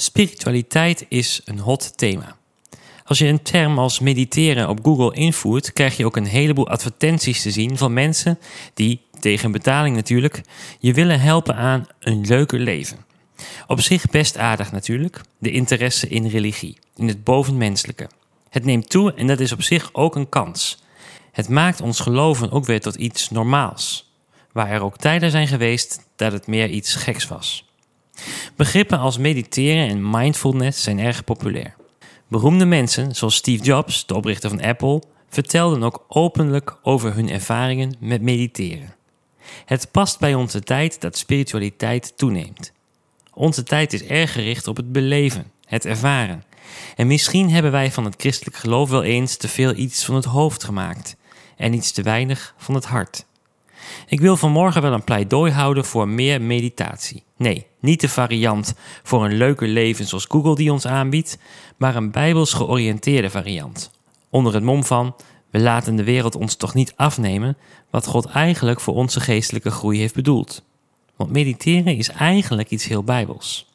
Spiritualiteit is een hot thema. Als je een term als mediteren op Google invoert, krijg je ook een heleboel advertenties te zien van mensen die, tegen betaling natuurlijk, je willen helpen aan een leuker leven. Op zich best aardig natuurlijk, de interesse in religie, in het bovenmenselijke. Het neemt toe en dat is op zich ook een kans. Het maakt ons geloven ook weer tot iets normaals, waar er ook tijden zijn geweest dat het meer iets geks was. Begrippen als mediteren en mindfulness zijn erg populair. Beroemde mensen, zoals Steve Jobs, de oprichter van Apple, vertelden ook openlijk over hun ervaringen met mediteren. Het past bij onze tijd dat spiritualiteit toeneemt. Onze tijd is erg gericht op het beleven, het ervaren. En misschien hebben wij van het christelijk geloof wel eens te veel iets van het hoofd gemaakt en iets te weinig van het hart. Ik wil vanmorgen wel een pleidooi houden voor meer meditatie. Nee, niet de variant voor een leuker leven zoals Google die ons aanbiedt, maar een bijbels georiënteerde variant. Onder het mom van: we laten de wereld ons toch niet afnemen wat God eigenlijk voor onze geestelijke groei heeft bedoeld. Want mediteren is eigenlijk iets heel bijbels.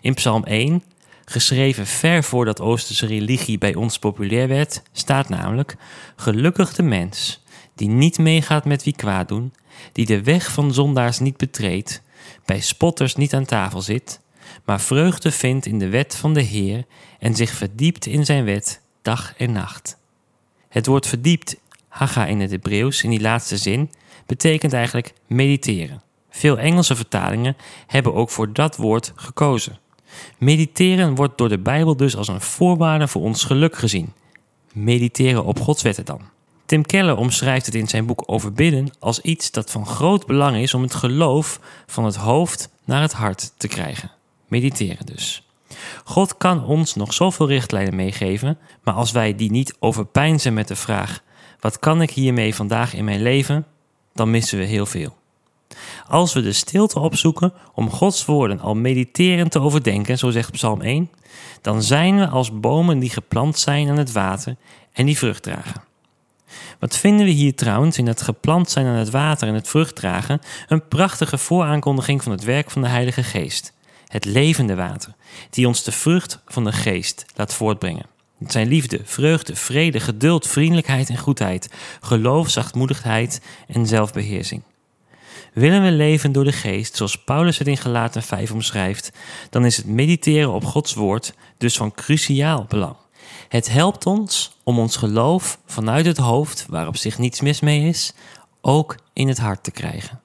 In Psalm 1, geschreven ver voordat Oosterse religie bij ons populair werd, staat namelijk: Gelukkig de mens die niet meegaat met wie kwaad doen, die de weg van zondaars niet betreedt, bij spotters niet aan tafel zit, maar vreugde vindt in de wet van de Heer en zich verdiept in zijn wet dag en nacht. Het woord verdiept, haga in het Hebreeuws, in die laatste zin, betekent eigenlijk mediteren. Veel Engelse vertalingen hebben ook voor dat woord gekozen. Mediteren wordt door de Bijbel dus als een voorwaarde voor ons geluk gezien. Mediteren op Gods wetten dan. Tim Keller omschrijft het in zijn boek over bidden als iets dat van groot belang is om het geloof van het hoofd naar het hart te krijgen. Mediteren dus. God kan ons nog zoveel richtlijnen meegeven, maar als wij die niet overpijnzen met de vraag: wat kan ik hiermee vandaag in mijn leven? dan missen we heel veel. Als we de stilte opzoeken om Gods woorden al mediterend te overdenken, zo zegt Psalm 1, dan zijn we als bomen die geplant zijn aan het water en die vrucht dragen. Wat vinden we hier trouwens in het geplant zijn aan het water en het vrucht dragen? Een prachtige vooraankondiging van het werk van de Heilige Geest. Het levende water, die ons de vrucht van de Geest laat voortbrengen. Het zijn liefde, vreugde, vrede, geduld, vriendelijkheid en goedheid, geloof, zachtmoedigheid en zelfbeheersing. Willen we leven door de geest, zoals Paulus het in Galaten 5 omschrijft, dan is het mediteren op Gods woord dus van cruciaal belang. Het helpt ons om ons geloof vanuit het hoofd, waar op zich niets mis mee is, ook in het hart te krijgen.